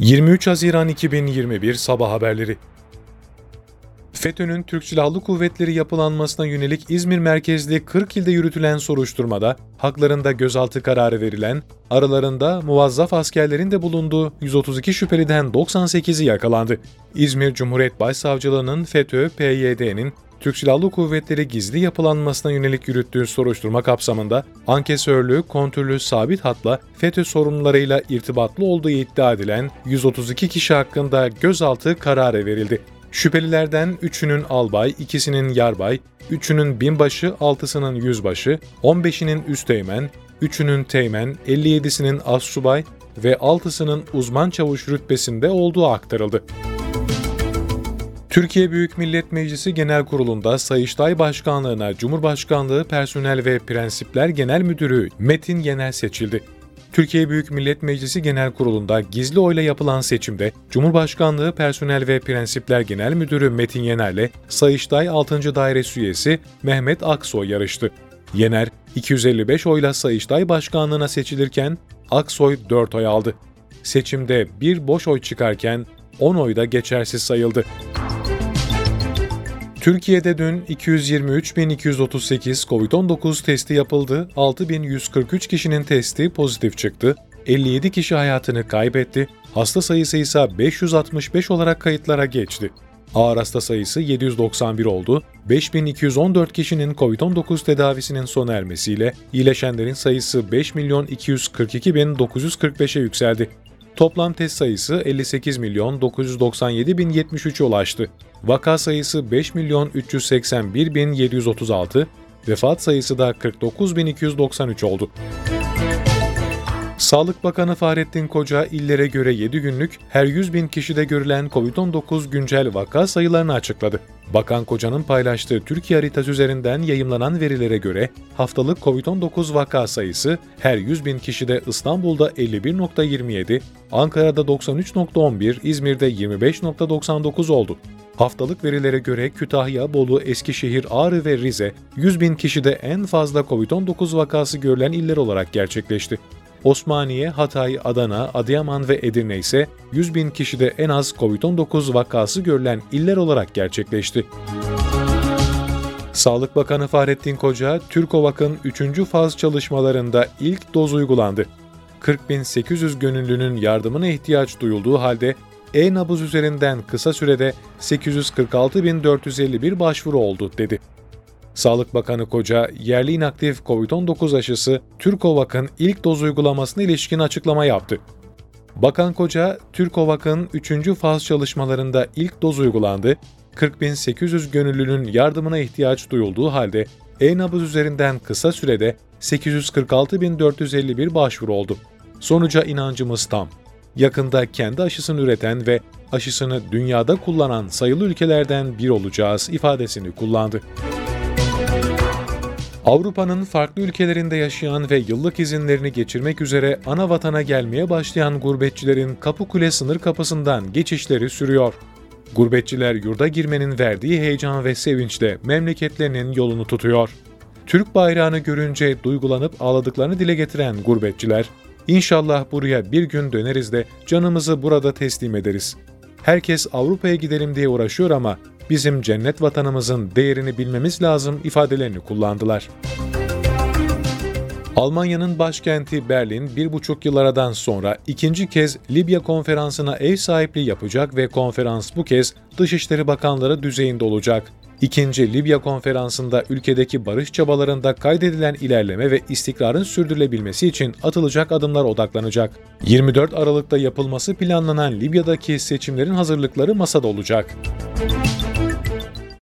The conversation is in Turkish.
23 Haziran 2021 Sabah Haberleri FETÖ'nün Türk Silahlı Kuvvetleri yapılanmasına yönelik İzmir merkezli 40 ilde yürütülen soruşturmada haklarında gözaltı kararı verilen, aralarında muvazzaf askerlerin de bulunduğu 132 şüpheliden 98'i yakalandı. İzmir Cumhuriyet Başsavcılığı'nın FETÖ, PYD'nin Türk Silahlı Kuvvetleri gizli yapılanmasına yönelik yürüttüğü soruşturma kapsamında ankesörlü, kontürlü sabit hatla FETÖ sorumlularıyla irtibatlı olduğu iddia edilen 132 kişi hakkında gözaltı kararı verildi. Şüphelilerden 3'ünün albay, ikisinin yarbay, 3'ünün binbaşı, 6'sının yüzbaşı, 15'inin üsteğmen, 3'ünün teğmen, 57'sinin assubay ve 6'sının uzman çavuş rütbesinde olduğu aktarıldı. Türkiye Büyük Millet Meclisi Genel Kurulu'nda Sayıştay Başkanlığı'na Cumhurbaşkanlığı Personel ve Prensipler Genel Müdürü Metin Yener seçildi. Türkiye Büyük Millet Meclisi Genel Kurulu'nda gizli oyla yapılan seçimde Cumhurbaşkanlığı Personel ve Prensipler Genel Müdürü Metin Yener'le Sayıştay 6. Dairesi üyesi Mehmet Aksoy yarıştı. Yener 255 oyla Sayıştay Başkanlığı'na seçilirken Aksoy 4 oy aldı. Seçimde bir boş oy çıkarken 10 oy da geçersiz sayıldı. Türkiye'de dün 223.238 COVID-19 testi yapıldı, 6.143 kişinin testi pozitif çıktı, 57 kişi hayatını kaybetti, hasta sayısı ise 565 olarak kayıtlara geçti. Ağır hasta sayısı 791 oldu, 5214 kişinin COVID-19 tedavisinin sona ermesiyle iyileşenlerin sayısı 5.242.945'e yükseldi. Toplam test sayısı 58 milyon 997 bin 73'e ulaştı. Vaka sayısı 5 milyon 381 bin 736, vefat sayısı da 49 bin 293 oldu. Sağlık Bakanı Fahrettin Koca illere göre 7 günlük her 100 bin kişide görülen COVID-19 güncel vaka sayılarını açıkladı. Bakan Koca'nın paylaştığı Türkiye haritası üzerinden yayımlanan verilere göre haftalık COVID-19 vaka sayısı her 100 bin kişide İstanbul'da 51.27, Ankara'da 93.11, İzmir'de 25.99 oldu. Haftalık verilere göre Kütahya, Bolu, Eskişehir, Ağrı ve Rize 100 bin kişide en fazla COVID-19 vakası görülen iller olarak gerçekleşti. Osmaniye, Hatay, Adana, Adıyaman ve Edirne ise 100 bin kişide en az COVID-19 vakası görülen iller olarak gerçekleşti. Sağlık Bakanı Fahrettin Koca, Türkovak'ın 3. faz çalışmalarında ilk doz uygulandı. 40.800 gönüllünün yardımına ihtiyaç duyulduğu halde e-nabız üzerinden kısa sürede 846.451 başvuru oldu dedi. Sağlık Bakanı Koca, yerli inaktif COVID-19 aşısı Türkovak'ın ilk doz uygulamasına ilişkin açıklama yaptı. Bakan Koca, Türkovak'ın 3. faz çalışmalarında ilk doz uygulandı, 40.800 gönüllünün yardımına ihtiyaç duyulduğu halde e-nabız üzerinden kısa sürede 846.451 başvuru oldu. Sonuca inancımız tam. Yakında kendi aşısını üreten ve aşısını dünyada kullanan sayılı ülkelerden bir olacağız ifadesini kullandı. Avrupa'nın farklı ülkelerinde yaşayan ve yıllık izinlerini geçirmek üzere ana vatana gelmeye başlayan gurbetçilerin Kapıkule sınır kapısından geçişleri sürüyor. Gurbetçiler yurda girmenin verdiği heyecan ve sevinçle memleketlerinin yolunu tutuyor. Türk bayrağını görünce duygulanıp ağladıklarını dile getiren gurbetçiler, İnşallah buraya bir gün döneriz de canımızı burada teslim ederiz. Herkes Avrupa'ya gidelim diye uğraşıyor ama bizim cennet vatanımızın değerini bilmemiz lazım ifadelerini kullandılar. Almanya'nın başkenti Berlin bir buçuk yıl aradan sonra ikinci kez Libya konferansına ev sahipliği yapacak ve konferans bu kez Dışişleri Bakanları düzeyinde olacak. İkinci Libya konferansında ülkedeki barış çabalarında kaydedilen ilerleme ve istikrarın sürdürülebilmesi için atılacak adımlar odaklanacak. 24 Aralık'ta yapılması planlanan Libya'daki seçimlerin hazırlıkları masada olacak.